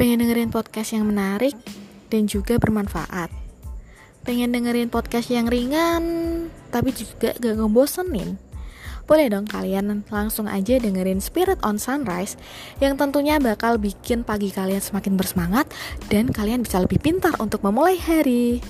Pengen dengerin podcast yang menarik dan juga bermanfaat. Pengen dengerin podcast yang ringan tapi juga gak ngebosenin. Boleh dong kalian langsung aja dengerin Spirit on Sunrise yang tentunya bakal bikin pagi kalian semakin bersemangat dan kalian bisa lebih pintar untuk memulai hari.